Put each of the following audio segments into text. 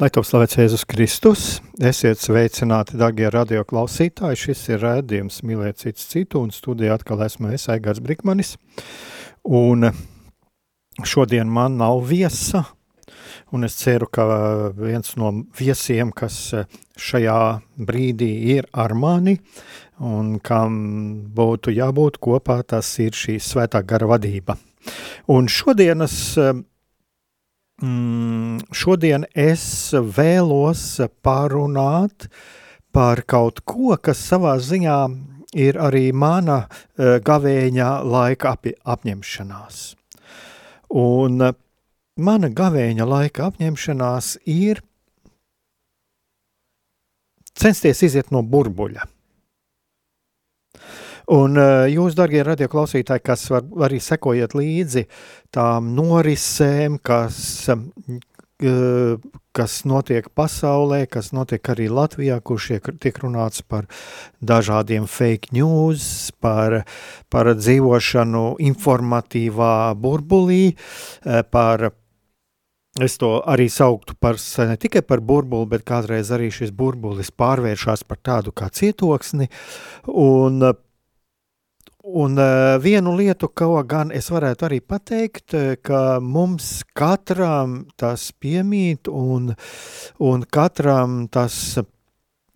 Lai top slavēts Jēzus Kristus, esiet sveicināti, darbie radio klausītāji. Šis ir rādījums Mīlēt cits citu, un studijā atkal esmu es, Aigars Brikmanis. Un šodien man nav viesa, un es ceru, ka viens no viesiem, kas šajā brīdī ir ar mani, un kam būtu jābūt kopā, tas ir šī svētā gara vadība. Un šodienas mm, šodien es vēlos parunāt par kaut ko, kas savā ziņā ir arī mana uh, gavēņa laika ap, apņemšanās. Un uh, mana gavēņa laika apņemšanās ir censties iziet no burbuļa. Un uh, jūs, darbie radioklausītāji, kas var, arī sekojiet līdzi tām norisēm, kas, uh, kas notiek pasaulē, kas notiek arī Latvijā, kur šiek, tiek runāts par dažādiem fake news, par, par dzīvošanu informatīvā burbulī, uh, par Es to arī sauktu par ne tikai par burbuli, bet kādreiz arī šis burbulis pārvēršas par tādu kā cietoksni. Un, Un uh, vienu lietu, ko gan es varētu arī pateikt, eh, ka mums katram tas piemīt un, un katram tas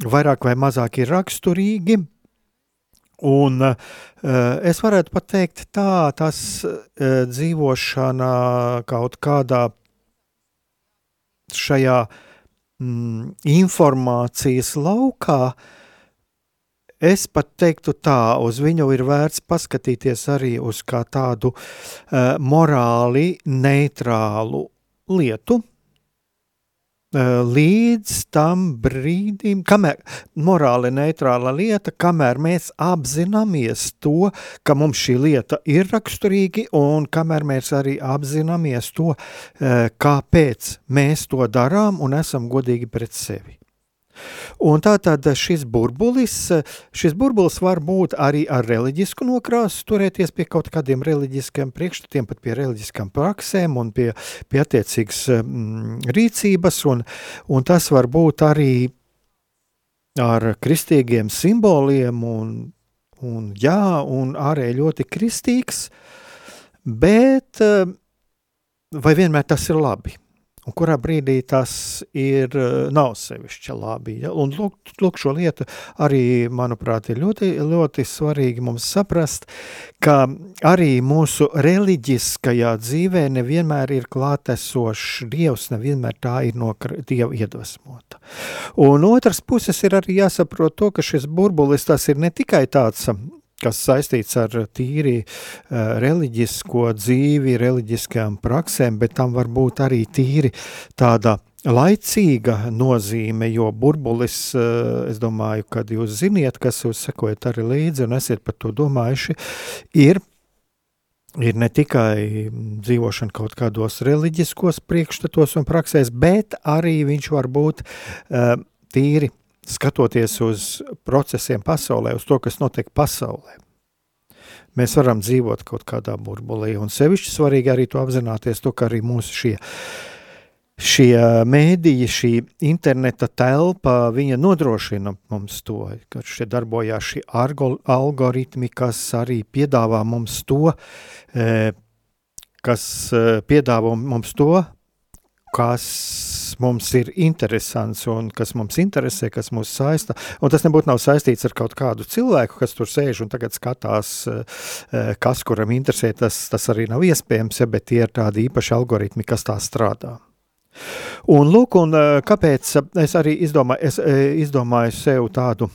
vairāk vai mazāk ir raksturīgi. Un uh, es varētu pateikt tā, tas uh, dzīvošana kaut kādā šajā mm, informācijas laukā uh, Es pat teiktu tā, uz viņu ir vērts paskatīties arī uz kā tādu uh, morāli neitrālu lietu, uh, līdz tam brīdim, kamēr morāli neitrāla lieta, kamēr mēs apzināmies to, ka mums šī lieta ir raksturīgi un kamēr mēs arī apzināmies to, uh, kāpēc mēs to darām un esam godīgi pret sevi. Un tātad šis burbulis, šis burbulis var būt arī ar reliģisku nokrāsu, turēties pie kaut kādiem reliģiskiem priekšstatiem, pat pie reliģiskām praksēm un pie, pie attiecīgas mm, rīcības, un, un tas var būt arī ar kristīgiem simboliem, un, un jā, un ārēji ļoti kristīgs, bet vai vienmēr tas ir labi? Un kurā brīdī tas ir, eh, nav sevišķi labi. Ja? Un lūk, lūk, šo lietu arī, manuprāt, ir ļoti, ļoti svarīgi mums saprast, ka arī mūsu reliģiskajā dzīvē nevienmēr ir klātesošs Dievs, nevienmēr tā ir no Dieva iedvesmota. Un otrs puses ir arī jāsaprot to, ka šis burbulis tas ir ne tikai tāds kas saistīts ar tīri uh, reliģisko dzīvi, reliģiskajām praksēm, bet tam var būt arī tīri tāda laicīga nozīme, jo burbulis, uh, es domāju, kad jūs ziniet, kas jūs sekojat arī līdzi un esiet par to domājuši, ir ir ne tikai dzīvošana kaut kādos reliģiskos priekšstatos un praksēs, bet arī viņš var būt uh, tīri skatoties uz procesiem pasaulē, uz to, kas notiek pasaulē. Mēs varam dzīvot kaut kādā burbulī, un sevišķi svarīgi arī to apzināties, to, ka arī mūsu šie, šie mēdīji, šī interneta telpa, viņa nodrošina mums to, ka šeit darbojās šī algoritmi, kas arī piedāvā mums to, e, kas e, piedāvā mums to, kas mums ir interesants un kas mums interesē, kas mūs saista. Un tas nebūtu nav saistīts ar kaut kādu cilvēku, kas tur sēž un tagad skatās, eh, kas kuram interesē. Tas, tas arī nav iespējams, ja, bet tie ir tādi īpaši algoritmi, kas tā strādā. Un, lūk, un eh, kāpēc es arī izdomāju, es, eh, izdomāju sev tādu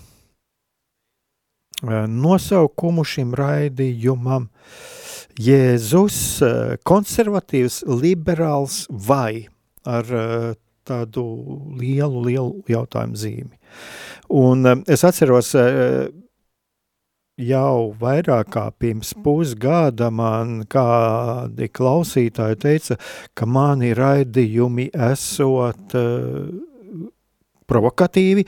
nosaukumu šim raidījumam. Jēzus, konservatīvs, liberāls vai ar tādu lielu, lielu jautājumu zīmi. Un es atceros, jau vairāk kā pirms pusgada man kādi klausītāji teica, ka mani raidījumi esot provokatīvi,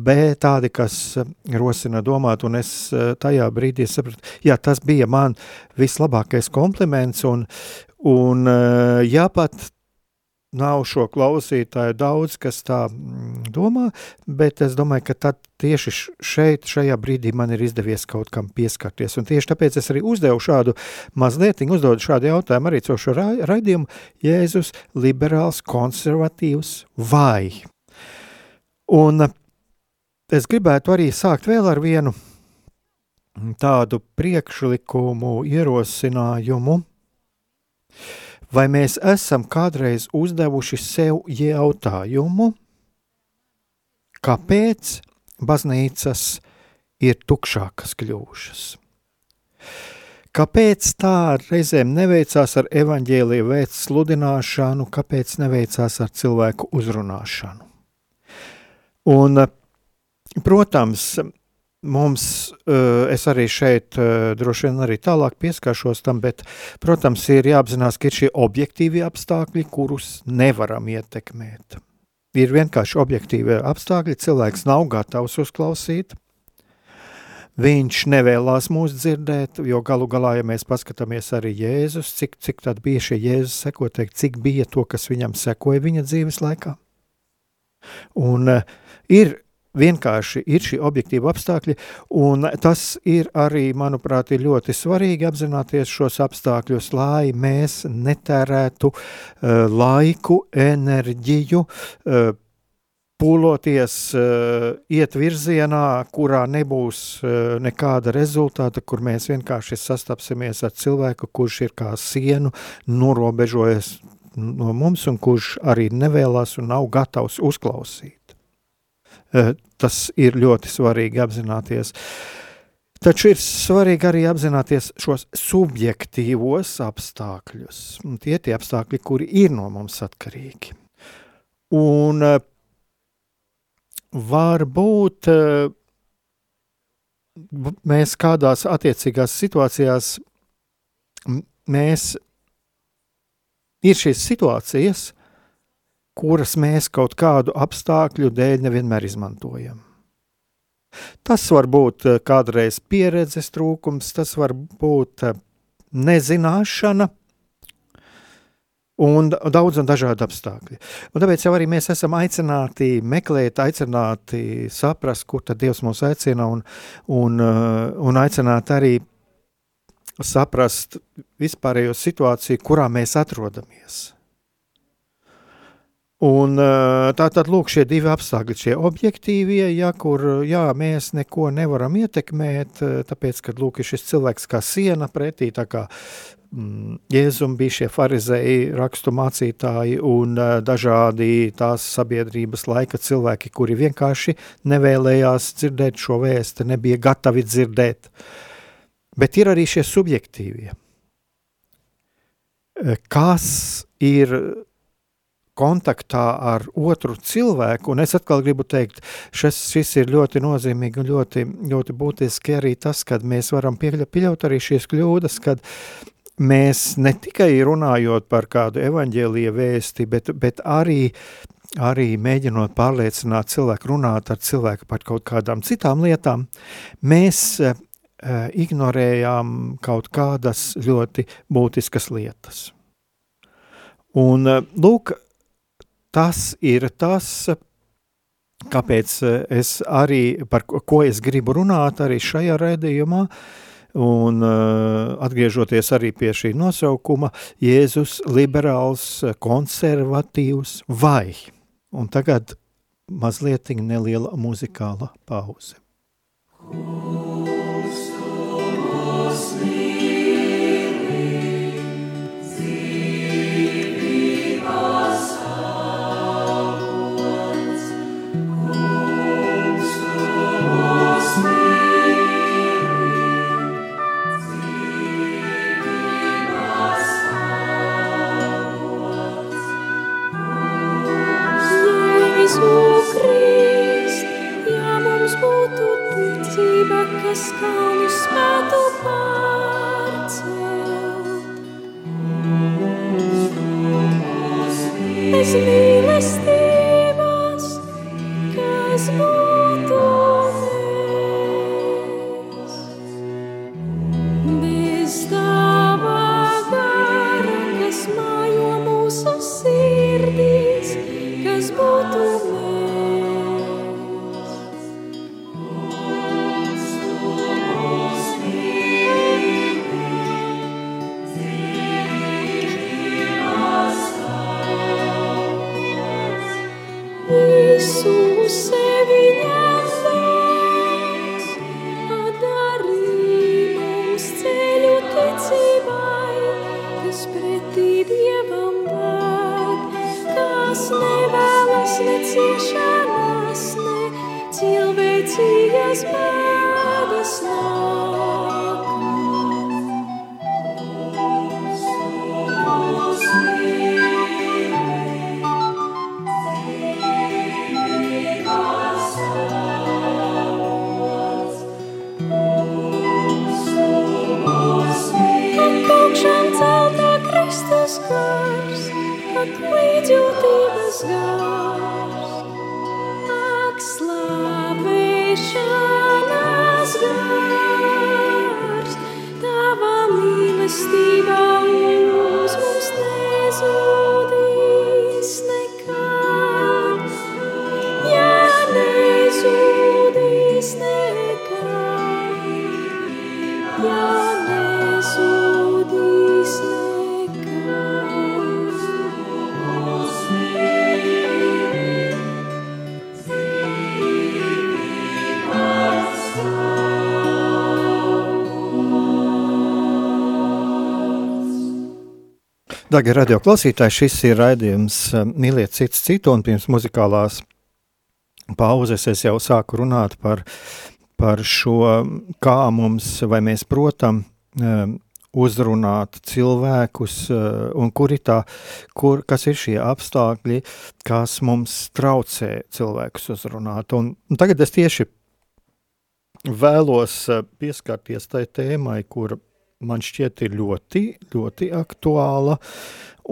bet tādi, kas rosina domāt, un es tajā brīdī sapratu, jā, tas bija man vislabākais kompliments, un, un ja pat nav šo klausītāju daudz, kas tā mm, domā, bet es domāju, ka tad tieši šeit, šajā brīdī man ir izdevies kaut kam pieskarties. Un tieši tāpēc es arī uzdevu šādu mazliet, uzdodu šādu jautājumu arī caur šo raidījumu Jēzus liberāls, konservatīvs vai? Un es gribētu arī sākt vēl ar vienu tādu priekšlikumu, ierosinājumu, uh, Vai mēs esam kādreiz uzdevuši sev jautājumu, kāpēc baznīcas ir tukšākas kļuvušas? Kāpēc tā reizēm neveicās ar evaņģēlīju veids sludināšanu, kāpēc neveicās ar cilvēku uzrunāšanu? Un, protams, Mums, eh, es arī šeit eh, droši vien arī tālāk pieskaršos tam, bet, protams, ir jāapzinās, ka ir šie objektīvi apstākļi, kurus nevaram ietekmēt. Ir vienkārši objektīvi apstākļi, cilvēks nav gatavs uzklausīt, viņš nevēlas mūs dzirdēt, jo galu galā, ja mēs paskatāmies arī Jēzus, cik, cik tad bija šie Jēzus sekotāji, cik bija to, kas viņam sekoja viņa dzīves laikā. Un uh, ir vienkārši ir šie objektīvi apstākļi, un tas ir arī, manuprāt, ir ļoti svarīgi apzināties šos apstākļus, lai mēs netērētu uh, laiku, enerģiju, uh, pūloties, uh, iet virzienā, kurā nebūs uh, nekāda rezultāta, kur mēs vienkārši sastapsimies ar cilvēku, kurš ir kā sienu norobežojies no mums un kurš arī nevēlas un nav gatavs uzklausīt. Eh, tas ir ļoti svarīgi apzināties. Taču ir svarīgi arī apzināties šos subjektīvos apstākļus. Tie ir tie apstākļi, kuri ir no mums atkarīgi. Un eh, varbūt eh, mēs kādās attiecīgās situācijās mēs ir šīs situācijas, kuras mēs kaut kādu apstākļu dēļ nevienmēr izmantojam. Tas var būt eh, kādreiz pieredzes trūkums, tas var būt eh, nezināšana un daudz un dažādi apstākļi. Un tāpēc jau arī mēs esam aicināti meklēt, aicināti saprast, kur tad Dievs mūs aicina un, un, eh, un aicināt arī saprast vispārējo situāciju, kurā mēs atrodamies. Un tā tad lūk šie divi apstākļi, šie objektīvie, ja, kur jā, mēs neko nevaram ietekmēt, tāpēc, ka lūk ir šis cilvēks kā siena pretī, tā kā mm, Jēzum bija šie farizēji, rakstu mācītāji un dažādi tās sabiedrības laika cilvēki, kuri vienkārši nevēlējās dzirdēt šo vēstu, nebija gatavi dzirdēt. Bet ir arī šie subjektīvie. Kas ir kontaktā ar otru cilvēku, un es atkal gribu teikt, šis, šis ir ļoti nozīmīgi un ļoti, ļoti būtiski arī tas, kad mēs varam pieļaut arī šīs kļūdas, kad mēs ne tikai runājot par kādu evaņģēlija vēsti, bet, bet arī, arī mēģinot pārliecināt cilvēku, runāt ar cilvēku par kaut kādām citām lietām, mēs uh, ignorējām kaut kādas ļoti būtiskas lietas. Un, lūk, tas ir tas, kāpēc es arī, par ko es gribu runāt arī šajā redzījumā, un uh, atgriežoties arī pie šī nosaukuma, Jēzus liberāls, konservatīvs vai. Un tagad mazliet neliela muzikāla pauze. Kungs, kas kalnu Darbie radio klausītāji, šis ir raidījums eh, Mīliet cits citu, un pirms muzikālās pauzes es jau sāku runāt par, par šo, kā mums, vai mēs protam eh, uzrunāt cilvēkus, eh, un kuri tā, kur, kas ir šie apstākļi, kas mums traucē cilvēkus uzrunāt. Un, un tagad es tieši vēlos pieskarties tai tēmai, kur man šķiet ir ļoti, ļoti aktuāla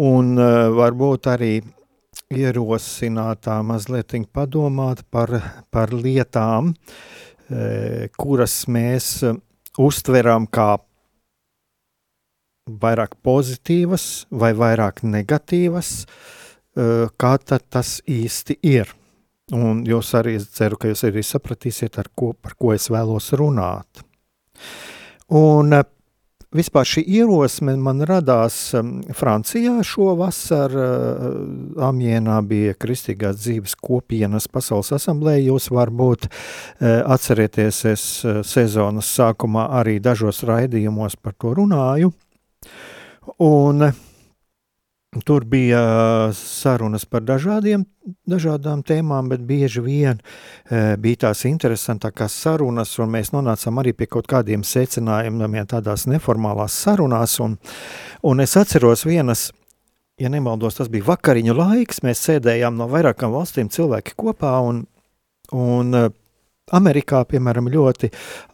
un uh, varbūt arī ierosinātā mazliet padomāt par, par lietām, uh, kuras mēs uztveram kā vairāk pozitīvas vai vairāk negatīvas, uh, kā tad tas īsti ir. Un jūs arī ceru, ka jūs arī sapratīsiet, ar ko, par ko es vēlos runāt. Un vispār šī ierosme man radās um, Francijā šovasar. Uh, Amienā bija Kristīgās dzīves kopienas pasaules asamblēja. Jūs varbūt uh, atcerieties, es uh, sezonas sākumā arī dažos raidījumos par to runāju. Un uh, Tur bija sarunas par dažādiem, dažādām tēmām, bet bieži vien e, bija tās interesantākās sarunas, un mēs nonācām arī pie kaut kādiem secinājumiem tādās neformālās sarunās. Un, un es atceros vienas, ja nemaldos, tas bija vakariņu laiks, mēs sēdējām no vairākām valstīm cilvēki kopā, un, un Amerikā, piemēram, ļoti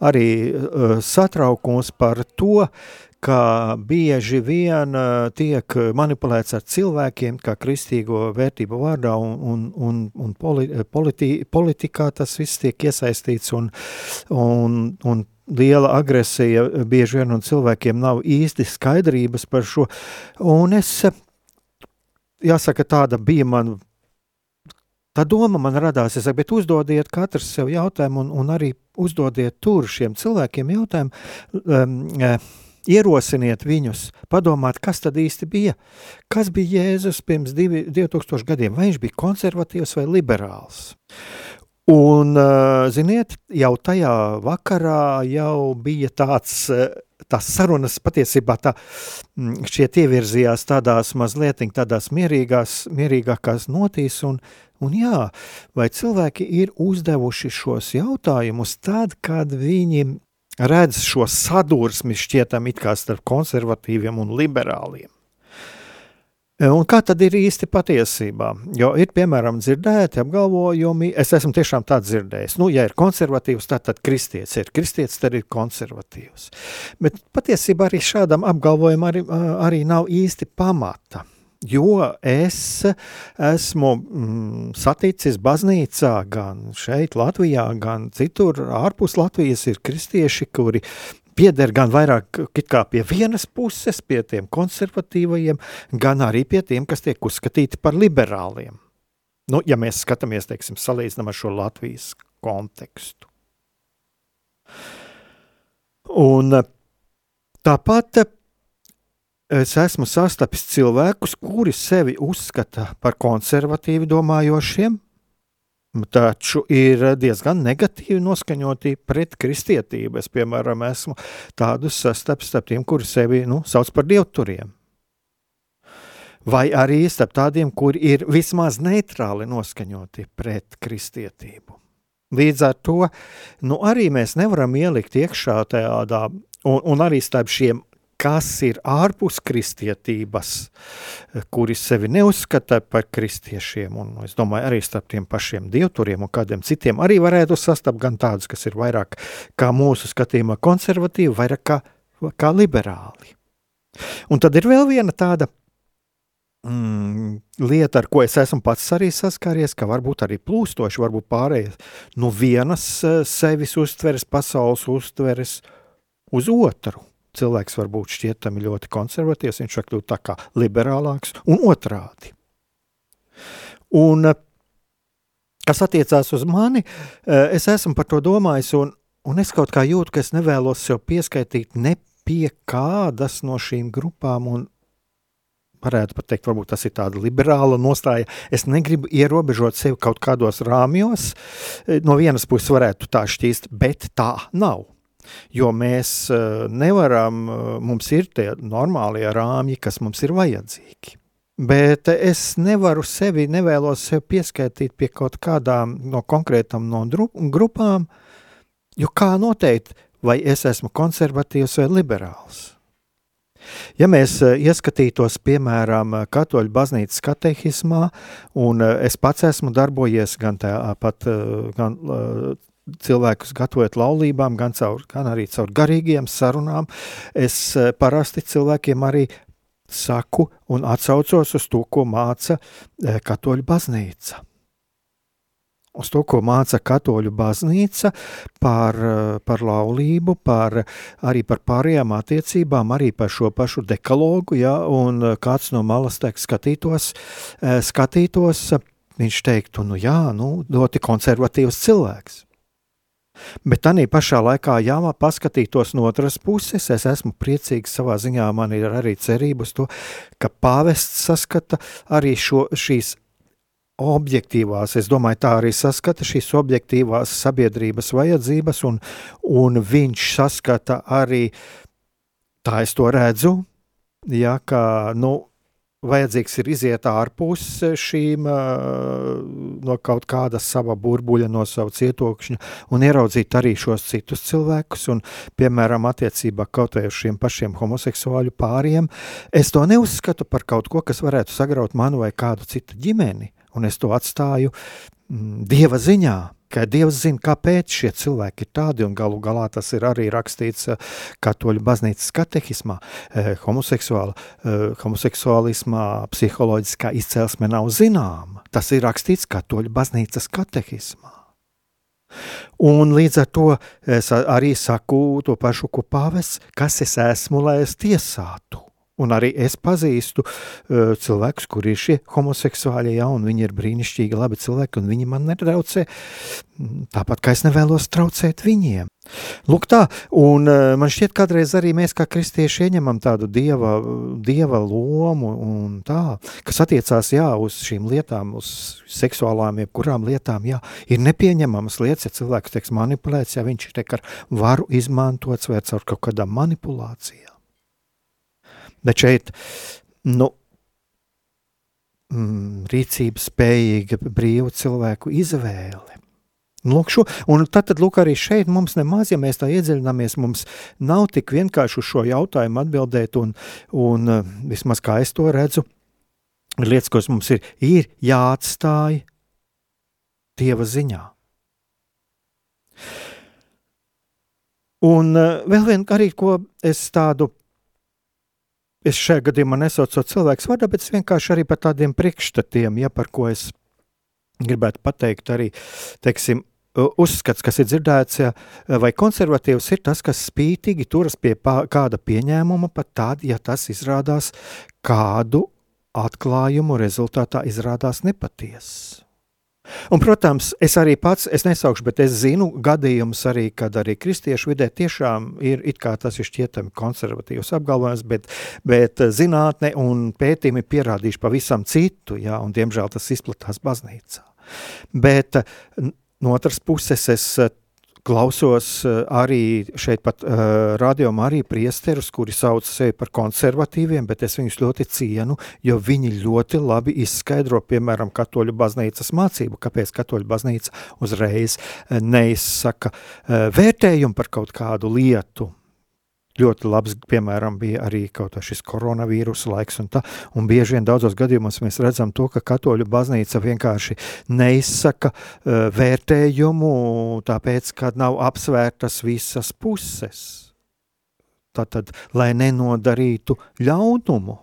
arī uh, satraukums par to, uh, ka bieži vien uh, tiek manipulēts ar cilvēkiem, kā kristīgo vērtību vārdā, un, un, un, un poli, politi, politikā tas viss tiek iesaistīts, un, un, un liela agresija bieži vien, un cilvēkiem nav īsti skaidrības par šo. Un es, jāsaka, tāda bija man. Tā doma man radās, es saku, bet uzdodiet katrs sev jautājumu un, un arī uzdodiet tur šiem cilvēkiem jautājumu, um, Ierosiniet viņus, padomāt, kas tad īsti bija. Kas bija Jēzus pirms divi, 2000 gadiem? Vai viņš bija konservatīvs vai liberāls? Un, ziniet, jau tajā vakarā jau bija tāds, tās sarunas patiesībā tā šķiet ievirzījās tādās mazliet tādās mierīgās, mierīgākās notīs un, un jā, vai cilvēki ir uzdevuši šos jautājumus tad, kad viņi redz šo sadursmi šķietam it kā starp konservatīviem un liberāliem. Un kā tad ir īsti patiesībā? Jo ir, piemēram, dzirdēti apgalvojumi, es esmu tiešām tāds dzirdējis, nu, ja ir konservatīvs, tad, tad kristietis ir, kristietis tad ir konservatīvs. Bet patiesībā arī šādam apgalvojumam arī, arī nav īsti pamata. Jo es esmu mm, saticis baznīcā, gan šeit, Latvijā, gan citur, ārpus Latvijas, ir kristieši, kuri pieder gan vairāk pie vienas puses, pie tiem konservatīvajiem, gan arī pie tiem, kas tiek uzskatīti par liberāliem. Nu, ja mēs skatāmies, teiksim, salīdzinām ar šo Latvijas kontekstu. Un tāpat es esmu sastapis cilvēkus, kuri sevi uzskata par konservatīvi domājošiem, taču ir diezgan negatīvi noskaņoti pret kristietību. Es, piemēram, esmu tādus sastapis starp tiem, kuri sevi nu, sauc par dievturiem. Vai arī starp tādiem, kuri ir vismaz neitrāli noskaņoti pret kristietību. Līdz ar to nu, arī mēs nevaram ielikt iekšā tādā, un, un arī starp šiem kas ir ārpus kristietības, kuri sevi neuzskata par kristiešiem, un es domāju, arī starp tiem pašiem dievturiem un kādiem citiem arī varētu sastapt gan tādus, kas ir vairāk kā mūsu skatījumā konservatīvi, vairāk kā, kā liberāli. Un tad ir vēl viena tāda mm, lieta, ar ko es esmu pats arī saskāries, ka varbūt arī plūstoši, varbūt pārējais no vienas eh, sevis uztveres, pasaules uztveres uz otru cilvēks var būt šķietami ļoti konservatīvs, viņš var kļūt tā kā liberālāks un otrādi. Un, kas attiecās uz mani, eh, es esmu par to domājis, un, un es kaut kā jūtu, ka es nevēlos sev pieskaitīt ne pie kādas no šīm grupām, un varētu pat teikt, varbūt tas ir tāda liberāla nostāja. Es negribu ierobežot sevi kaut kādos rāmjos. Eh, no vienas puses varētu tā šķīst, bet tā nav. Jo mēs eh, nevaram, eh, mums ir tie normālie rāmji, kas mums ir vajadzīgi. Bet es nevaru sevi, nevēlos sevi pieskaitīt pie kaut kādām no konkrētām no grupām, jo kā noteikt, vai es esmu konservatīvs vai liberāls. Ja mēs eh, ieskatītos, piemēram, Katoļu baznīcas katehismā, un es pats esmu darbojies gan tāpat, gan cilvēkus gatavojot laulībām, gan, caur, gan arī caur garīgiem sarunām. Es e, parasti cilvēkiem arī saku un atsaucos uz to, ko māca e, katoļu baznīca. Uz to, ko māca katoļu baznīca par, e, par laulību, par, arī par pārējām attiecībām, arī par šo pašu dekalogu, ja, un kāds no malas teikt skatītos, skatītos, viņš teiktu, nu jā, nu, ļoti konservatīvs cilvēks. Bet tā pašā laikā, ja man paskatītos no otras puses, es esmu priecīgs savā ziņā, man ir arī cerība uz to, ka pāvests saskata arī šo, šīs objektīvās, es domāju, tā arī saskata šīs objektīvās sabiedrības vajadzības, un, un viņš saskata arī, tā es to redzu, ja, ka, nu, vajadzīgs ir iziet ārpus šīm, no kaut kāda sava burbuļa, no sava cietokšņa un ieraudzīt arī šos citus cilvēkus. Un, piemēram, attiecībā kaut vai uz šiem pašiem homoseksuāļu pāriem, es to neuzskatu par kaut ko, kas varētu sagraut manu vai kādu citu ģimeni. Un es to atstāju mm, dieva ziņā ka Dievs zina, kāpēc šie cilvēki ir tādi, un galu galā tas ir arī rakstīts eh, katoļu baznīcas katehismā. Eh, homoseksuāla, eh, homoseksuālismā psiholoģiskā izcelsme nav zināma. Tas ir rakstīts katoļu baznīcas katehismā. Un līdz ar to es arī saku to pašu, ko pāvests, kas es esmu, lai es tiesātu. Un arī es pazīstu uh, cilvēkus, kuri ir šie homoseksuāļi, ja, un viņi ir brīnišķīgi, labi cilvēki, un viņi man netraucē. Tāpat kā es nevēlos traucēt viņiem. Lūk, tā, un uh, man šķiet, kādreiz arī mēs, kā kristieši, ieņemam tādu dieva, dieva lomu, un tā, kas attiecās jā, uz šīm lietām, uz seksuālām, jebkurām lietām. Jā, ir nepieņemamas lietas, ja cilvēks tiek manipulēts, ja viņš tiek ar varu izmantots vai caur kaut kādām manipulācijām. Bet šeit, nu, mm, rīcības spējīga brīva cilvēku izvēle. Lūk, šo, un tad, tad lūk, arī šeit mums nemaz, ja mēs tā iedziļināmies, mums nav tik vienkārši uz šo jautājumu atbildēt, un, un eh, vismaz kā es to redzu, lietas, kas mums ir, ir jāatstāj Dieva ziņā. Un uh, vēl viena arī, ko es tādu es šajā gadījumā nesaucu cilvēku vārdā, bet es vienkārši arī par tādiem priekšstatiem, ja par ko es gribētu pateikt, arī teiksim, uzskats, kas ir dzirdēts, vai konservatīvs ir tas, kas spītīgi turas pie pā, kāda pieņēmuma, pat tad, ja tas izrādās kādu atklājumu rezultātā izrādās nepatiess. Un, protams, es arī pats, es nesaukšu, bet es zinu gadījumus arī, kad arī kristiešu vidē tiešām ir it kā tas ir šķietami konservatīvs apgalvojums, bet, bet zinātne un pētījumi pierādījuši pavisam citu, jā, un diemžēl tas izplatās baznīcā. Bet no otras puses es klausos eh, arī šeit pat uh, radiomā arī priesterus, kuri sauc sevi par konservatīviem, bet es viņus ļoti cienu, jo viņi ļoti labi izskaidro, piemēram, katoļu baznīcas mācību, kāpēc katoļu baznīca uzreiz eh, neizsaka uh, vērtējumu par kaut kādu lietu, ļoti labs, piemēram, bija arī kaut kā šis koronavīrusa laiks, un, tā, un bieži vien daudzos gadījumos mēs redzam to, ka katoļu baznīca vienkārši neizsaka uh, vērtējumu, tāpēc, ka nav apsvērtas visas puses. Tātad, lai nenodarītu ļaunumu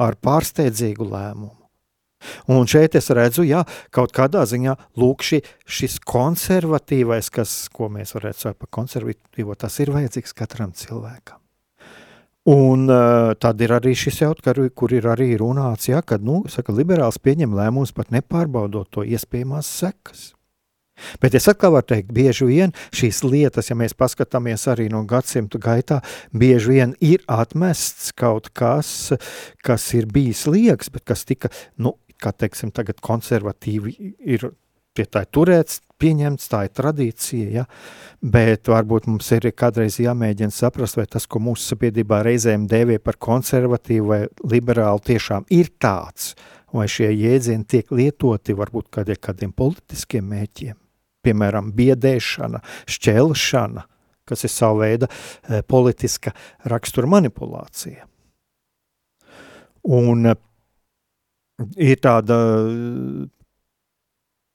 ar pārsteidzīgu lēmumu. Un šeit es redzu, jā, kaut kādā ziņā lūk, ši, šis konservatīvais, kas, ko mēs varētu saukt par konservatīvo, tas ir vajadzīgs katram cilvēkam. Un uh, tad ir arī šis jautājums, kur ir arī runāts, ja, kad nu, saka, liberāls pieņem lēmumus pat nepārbaudot to iespējamās sekas. Bet es atkal varu teikt, bieži vien šīs lietas, ja mēs paskatāmies arī no gadsimtu gaitā, bieži vien ir atmests kaut kas, kas ir bijis liekas, bet kas tika, nu, kā teiksim, tagad konservatīvi ir pie tā turēts, pieņemts, tā ir tradīcija, ja? bet varbūt mums ir kādreiz jāmēģina saprast, vai tas, ko mūsu sabiedrībā reizēm dēvē par konservatīvu vai liberālu, tiešām ir tāds, vai šie jēdzieni tiek lietoti varbūt kādiem, kādiem politiskiem mēķiem, piemēram, biedēšana, šķelšana, kas ir sava veida e, politiska rakstura manipulācija. Un ir tāda,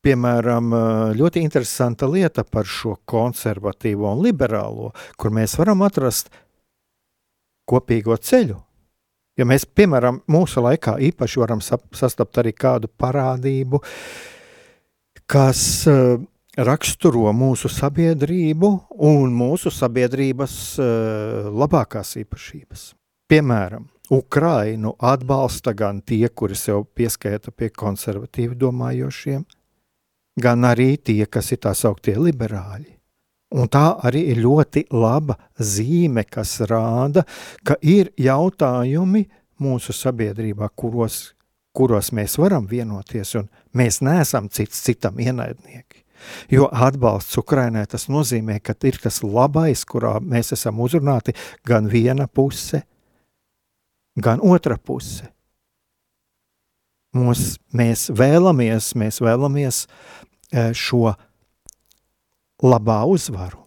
piemēram, ļoti interesanta lieta par šo konservatīvo un liberālo, kur mēs varam atrast kopīgo ceļu. Ja mēs, piemēram, mūsu laikā īpaši varam sastapt arī kādu parādību, kas uh, raksturo mūsu sabiedrību un mūsu sabiedrības uh, labākās īpašības. Piemēram, Ukrainu atbalsta gan tie, kuri sev pieskaita pie konservatīvi domājošiem, gan arī tie, kas ir tā sauktie liberāļi. Un tā arī ir ļoti laba zīme, kas rāda, ka ir jautājumi mūsu sabiedrībā, kuros, kuros mēs varam vienoties, un mēs neesam cits citam ienaidnieki. Jo atbalsts Ukrainai tas nozīmē, ka ir tas labais, kurā mēs esam uzrunāti gan viena puse, gan otra puse. Mūs, mēs vēlamies, mēs vēlamies eh, šo labā uzvaru.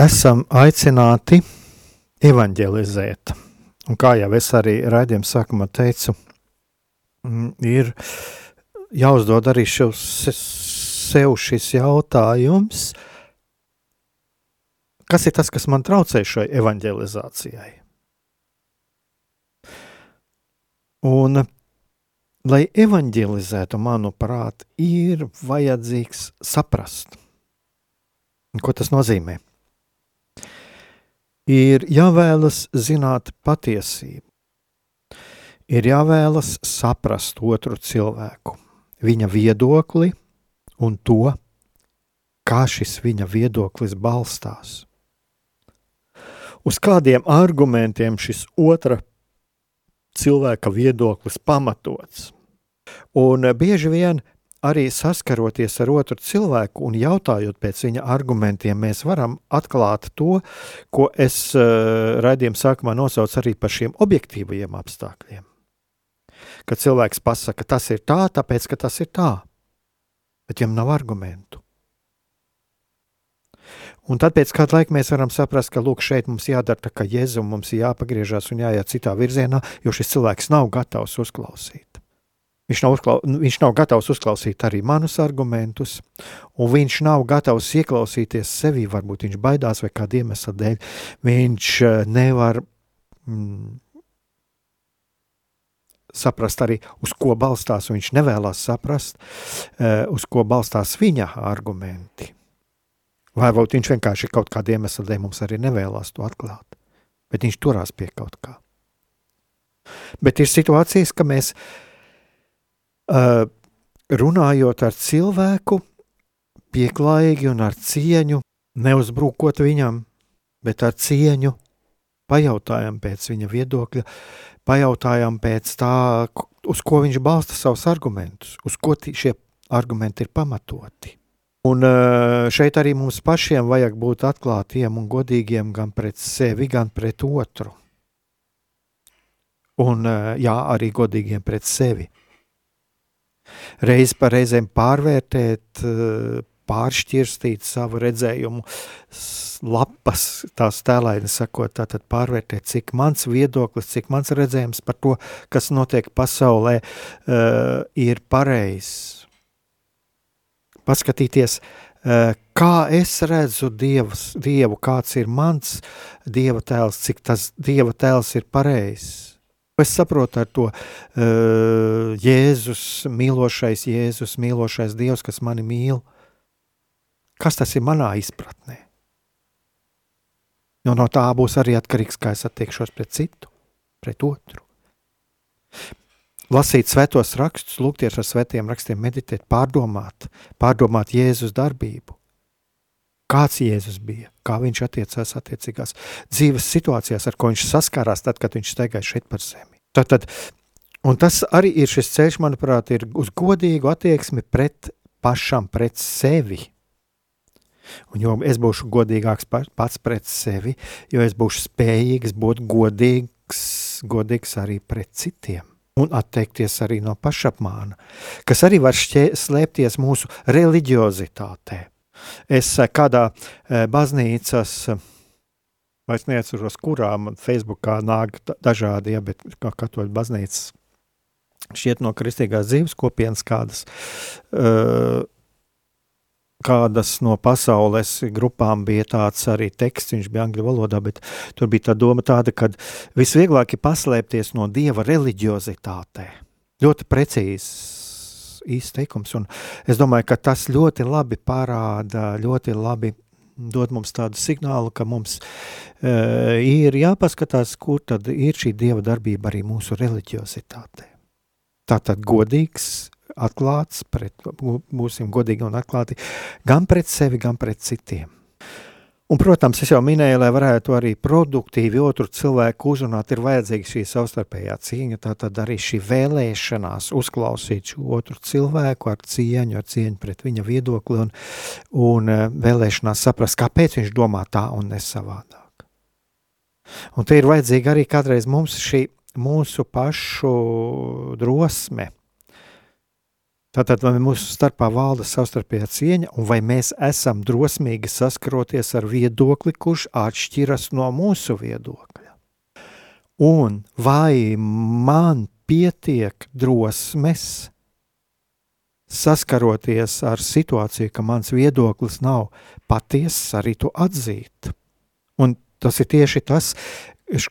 Esam aicināti evanģelizēt. Un kā jau es arī raidījuma sākumā teicu, mm, ir jāuzdod arī šos, sev šis jautājums, kas ir tas, kas man traucē šai evanģelizācijai. Un, lai evanģelizētu, manuprāt, ir vajadzīgs saprast, ko tas nozīmē. Ir jāvēlas zināt patiesību, ir jāvēlas saprast otru cilvēku, viņa viedokli un to, kā šis viņa viedoklis balstās. Uz kādiem argumentiem šis otra cilvēka viedoklis pamatots. Un bieži vien arī saskaroties ar otru cilvēku un jautājot pēc viņa argumentiem, mēs varam atklāt to, ko es uh, raidījuma sākumā nosaucu arī par šiem objektīvajiem apstākļiem. Kad cilvēks pasaka, tas ir tā, tāpēc, ka tas ir tā, bet viņam nav argumentu. Un tad pēc kāda laika mēs varam saprast, ka lūk, šeit mums jādara tā, ka Jēzum mums ir jāpagriežās un jāiet citā virzienā, jo šis cilvēks nav gatavs uzklausīt. Viņš nav, uzklau, viņš nav gatavs uzklausīt arī manus argumentus, un viņš nav gatavs ieklausīties sevī. Varbūt viņš baidās vai kāda iemesla dēļ. Viņš eh, nevar mm, saprast arī, uz ko balstās, un viņš nevēlas saprast, uh, uz ko balstās viņa argumenti. Vai viņš vienkārši kaut kāda iemesla dēļ mums arī nevēlas to atklāt, bet viņš turās pie kaut kā. Bet ir situācijas, ka mēs uh, runājot ar cilvēku, pieklājīgi un ar cieņu, neuzbrukot viņam, bet ar cieņu pajautājam pēc viņa viedokļa, pajautājam pēc tā, uz ko viņš balsta savus argumentus, uz ko šie argumenti ir pamatoti. Un eh, šeit arī mums pašiem vajag būt atklātiem un godīgiem gan pret sevi, gan pret otru. Un eh, jā, arī godīgiem pret sevi. Reiz pa reizēm pārvērtēt, eh, pāršķirstīt savu redzējumu, lapas, tās tēlēni sakot, tātad pārvērtēt, cik mans viedoklis, cik mans redzējums par to, kas notiek pasaulē, uh, ir pareizs paskatīties, eh, kā es redzu dievs, Dievu, kāds ir mans Dieva tēls, cik tas Dieva tēls ir pareizs. Es saprotu ar to uh, Jēzus, mīlošais Jēzus, mīlošais Dievs, kas mani mīl. Kas tas ir manā izpratnē? Jo no tā būs arī atkarīgs, kā es attiekšos pret citu, pret otru lasīt svētos rakstus, lūgties ar svētiem rakstiem, meditēt, pārdomāt, pārdomāt Jēzus darbību. Kāds Jēzus bija, kā viņš attiecās attiecīgās dzīves situācijās, ar ko viņš saskārās tad, kad viņš staigāja šeit par zemi. Tad, tad, un tas arī ir šis ceļš, manuprāt, ir uz godīgu attieksmi pret pašam, pret sevi. Un jo es būšu godīgāks pats pret sevi, jo es būšu spējīgs būt godīgs, godīgs arī pret citiem un atteikties arī no pašapmāna, kas arī var šķē, slēpties mūsu reliģiozitātē. Es eh, kādā eh, baznīcas, vairs neatceros, kurā man Facebookā nāk dažādi, ja, bet kā katoļu baznīcas šķiet no kristīgās dzīves kopienas kādas, uh, kādas no pasaules grupām bija tāds arī teksts, viņš bija angļu valodā, bet tur bija tā doma tāda, ka visvieglāk ir paslēpties no dieva reliģiozitātē. Ļoti precīzs izteikums, un es domāju, ka tas ļoti labi parāda, ļoti labi dod mums tādu signālu, ka mums uh, ir jāpaskatās, kur tad ir šī dieva darbība arī mūsu reliģiozitātē. Tātad godīgs, atklāts, pret, būsim godīgi un atklāti gan pret sevi, gan pret citiem. Un, protams, es jau minēju, lai varētu arī produktīvi otru cilvēku uzrunāt, ir vajadzīga šī savstarpējā cīņa, tātad arī šī vēlēšanās uzklausīt šo otru cilvēku ar cieņu, ar cieņu pret viņa viedokli un, un eh, vēlēšanās saprast, kāpēc viņš domā tā un nesavādāk. Un te ir vajadzīga arī kādreiz mums šī mūsu pašu drosme Tātad, vai mūsu starpā valda savstarpējā cieņa, un vai mēs esam drosmīgi saskaroties ar viedokli, kurš atšķiras no mūsu viedokļa? Un vai man pietiek drosmes saskaroties ar situāciju, ka mans viedoklis nav patiess, arī to atzīt? Un tas ir tieši tas,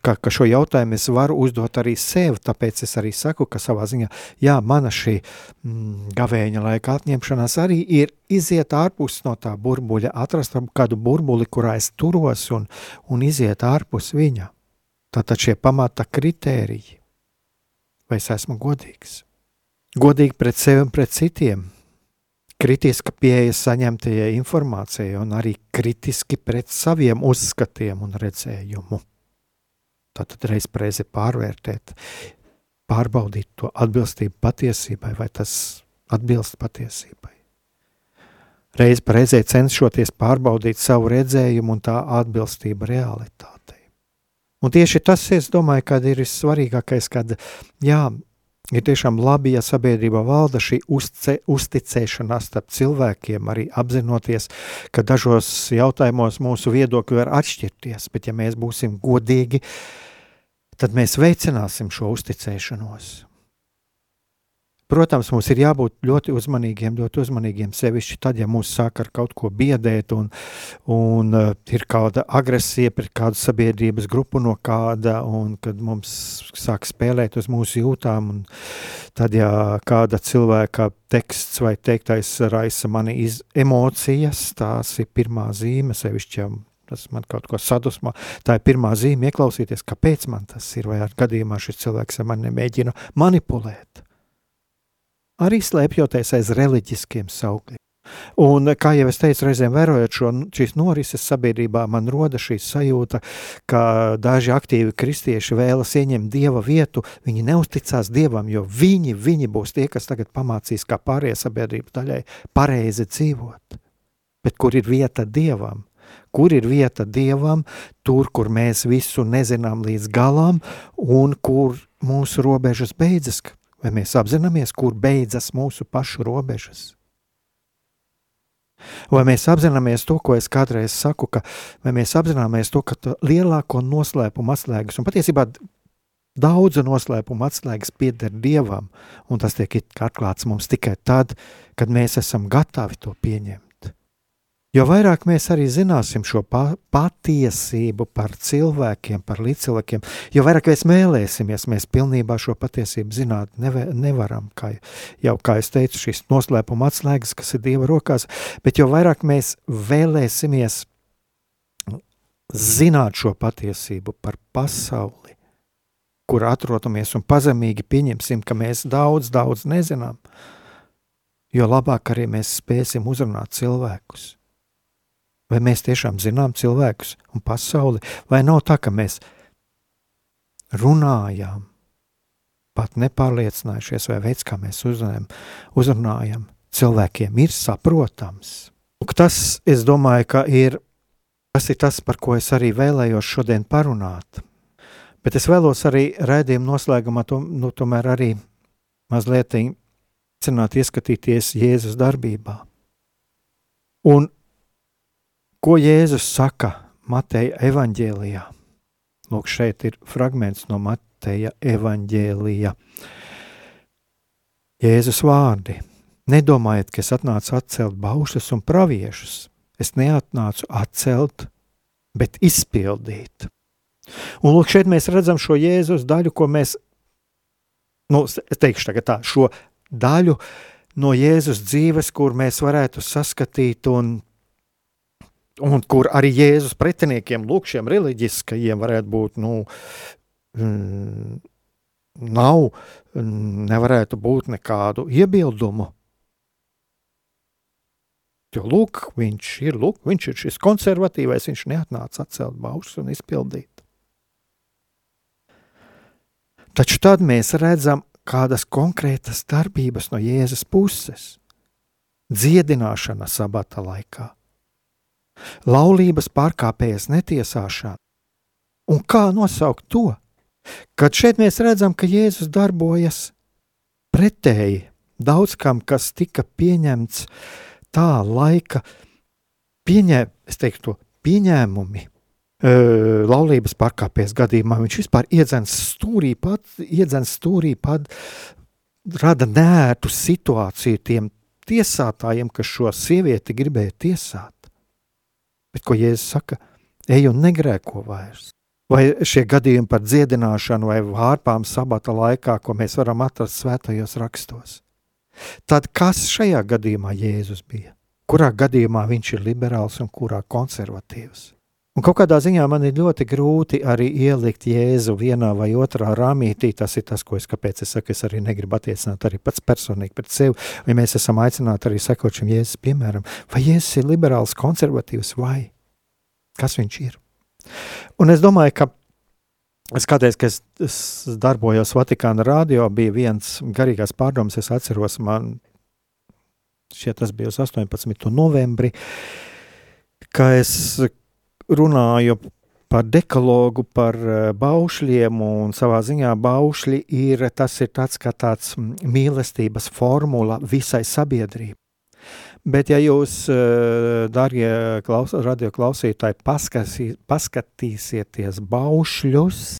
ka, ka šo jautājumu es varu uzdot arī sev, tāpēc es arī saku, ka savā ziņā, jā, mana šī mm, gavēņa laika atņemšanās arī ir iziet ārpus no tā burbuļa, atrast kādu burbuli, kurā es turos un, un iziet ārpus viņa. Tātad šie pamata kritēriji. Vai es esmu godīgs? Godīgi pret sevi un pret citiem, kritiska pieeja saņemtajai informācijai un arī kritiski pret saviem uzskatiem un redzējumu. Tātad reiz reizi pārvērtēt, pārbaudīt to atbilstību patiesībai, vai tas atbilst patiesībai. Reiz reizē cenšoties pārbaudīt savu redzējumu un tā atbilstību realitātei. Un tieši tas, es domāju, kad ir svarīgākais, kad jā, ir tiešām labi, ja sabiedrībā valda šī uzce, uzticēšanās starp cilvēkiem, arī apzinoties, ka dažos jautājumos mūsu viedokļi var atšķirties, bet ja mēs būsim godīgi, uh, tad mēs veicināsim šo uzticēšanos. Protams, mums ir jābūt ļoti uzmanīgiem, ļoti uzmanīgiem sevišķi tad, ja mūs sāk ar kaut ko biedēt un, un uh, ir kāda agresija pret kādu sabiedrības grupu no kāda, un kad mums sāk spēlēt uz mūsu jūtām, un tad, ja kāda cilvēka teksts vai teiktais raisa mani iz emocijas, tās ir pirmā zīme sevišķi, ja tas man kaut ko sadusmo. Tā ir pirmā zīme, ieklausīties, kāpēc man tas ir, vai ar gadījumā šis cilvēks ar mani nemēģina manipulēt. Arī slēpjoties aiz reliģiskiem saukļiem. Un, kā jau es teicu, reizēm vērojot šo, šīs norises sabiedrībā, man rodas šī sajūta, ka daži aktīvi kristieši vēlas ieņemt dieva vietu. Viņi neusticās dievam, jo viņi, viņi būs tie, kas tagad pamācīs, kā pārējai sabiedrības daļai pareizi dzīvot. Bet kur ir vieta dievam? Kur ir vieta dievam, tur, kur mēs visu nezinām līdz galam, un kur mūsu robežas beidzas. Vai mēs apzināmies, kur beidzas mūsu pašu robežas? Vai mēs apzināmies to, ko es kādreiz saku, ka mēs apzināmies to, ka lielāko noslēpumu atslēgas, un patiesībā daudzu noslēpumu atslēgas pieder dievam, un tas tiek atklāts mums tikai tad, kad mēs esam gatavi to pieņemt. Jo vairāk mēs arī zināsim šo pa patiesību par cilvēkiem, par līdzcilvēkiem, jo vairāk mēs mēlēsimies, mēs pilnībā šo patiesību zināt nevaram. Kā jau kā es teicu, šīs noslēpuma atslēgas, kas ir Dieva rokās, bet jo vairāk mēs vēlēsimies zināt šo patiesību par pasauli, kur atrodamies un pazemīgi pieņemsim, ka mēs daudz, daudz nezinām, jo labāk arī mēs spēsim uzrunāt cilvēkus Vai mēs tiešām zinām cilvēkus un pasauli, vai nav tā, ka mēs runājām, pat nepārliecinājušies, vai veids, kā mēs uzrunājam, uzrunājam cilvēkiem, ir saprotams. Un tas, es domāju, ka ir, tas ir tas, par ko es arī vēlējos šodien parunāt. Bet es vēlos arī rēdījuma noslēgumā, to, nu, tomēr arī mazliet cenāt ieskatīties Jēzus darbībā. Un Ko Jēzus saka Mateja evaņģēlijā? Lūk, šeit ir fragments no Mateja evaņģēlija. Jēzus vārdi. Nedomājiet, ka es atnācu atcelt baušus un praviešus. Es neatnācu atcelt, bet izpildīt. Un lūk, šeit mēs redzam šo Jēzus daļu, ko mēs, nu, es teikšu tagad tā, šo daļu no Jēzus dzīves, kur mēs varētu saskatīt un un kur arī Jēzus pretiniekiem, lūk, šiem reliģiskajiem varētu būt, nu, mm, nav, nevarētu būt nekādu iebildumu. Jo lūk, viņš ir, lūk, viņš ir šis konservatīvais, viņš neatnāca atcelt baušus un izpildīt. Taču tad mēs redzam kādas konkrētas darbības no Jēzus puses. Dziedināšana sabata laikā, laulības pārkāpējas netiesāšana. Un kā nosaukt to? Kad šeit mēs redzam, ka Jēzus darbojas pretēji Daudz kam, kas tika pieņemts tā laika, pieņē, teiktu, pieņēmumi, laulības pārkāpējas gadījumā viņš vispār iedzens stūrī pat, iedzens stūrī pat, rada nērtu situāciju tiem tiesātājiem, kas šo sievieti gribēja tiesāt. Bet ko Jēzus saka? Ej un negrēko vairs. Vai šie gadījumi par dziedināšanu vai vārpām sabata laikā, ko mēs varam atrast svētajos rakstos. Tad kas šajā gadījumā Jēzus bija? Kurā gadījumā viņš ir liberāls un kurā konservatīvs? Un kaut kādā ziņā man ir ļoti grūti arī ielikt Jēzu vienā vai otrā rāmītī. Tas ir tas, ko es, es saku. Es arī negribu attiecināt arī pats personīgi pret sevi. Vai mēs esam aicināti arī sekot šim Jēzus piemēram, vai Jēzus ir liberāls, konservatīvs vai kas viņš ir. Un es domāju, ka Es kādreiz, kad es, es darbojos Vatikāna radio, bija viens garīgās pārdomas, es atceros, man šķiet, tas bija uz 18. novembri, ka es runāju par dekalogu, par eh, baušļiem, un savā ziņā baušļi ir tas ir tāds kā tāds mīlestības formula visai sabiedrībai. Bet, ja jūs, eh, darbie klaus, radioklausītāji, paskatī, paskatīsieties baušļus,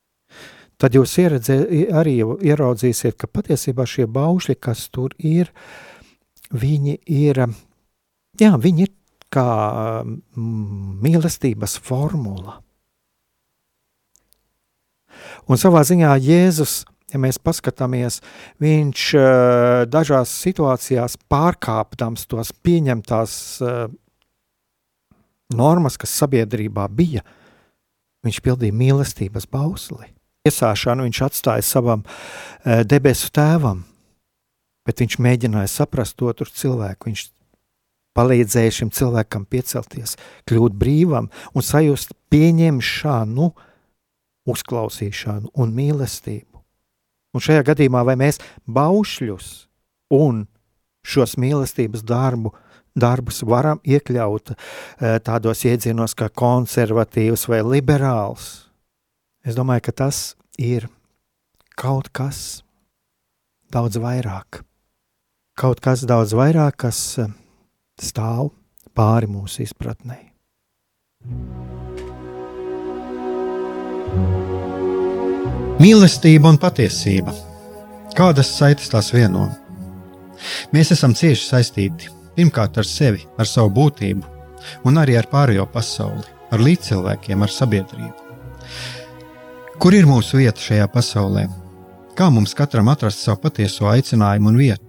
tad jūs ieredzē, arī ieraudzīsiet, ka patiesībā šie baušļi, kas tur ir, viņi ir, jā, viņi ir kā mīlestības formula. Un savā ziņā Jēzus, ja mēs paskatāmies, viņš uh, dažās situācijās pārkāpdams tos pieņemtās uh, normas, kas sabiedrībā bija, viņš pildīja mīlestības bausli. Iesāšanu viņš atstāja savam uh, debesu tēvam, bet viņš mēģināja saprast otru cilvēku. Viņš palīdzēja šim cilvēkam piecelties, kļūt brīvam un sajust pieņemšanu, uzklausīšanu un mīlestību. Un šajā gadījumā vai mēs baušļus un šos mīlestības darbu, darbus varam iekļaut eh, tādos iedzienos kā konservatīvs vai liberāls, es domāju, ka tas ir kaut kas daudz vairāk. Kaut kas daudz vairāk, kas eh, stāv pāri mūsu izpratnei. Mīlestība un patiesība. Kādas saites tās vieno? Mēs esam cieši saistīti pirmkārt ar sevi, ar savu būtību, un arī ar pārējo pasauli, ar līdzcilvēkiem, ar sabiedrību. Kur ir mūsu vieta šajā pasaulē? Kā mums katram atrast savu patieso aicinājumu un vietu?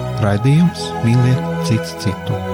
Raidījums mīliet citu citu.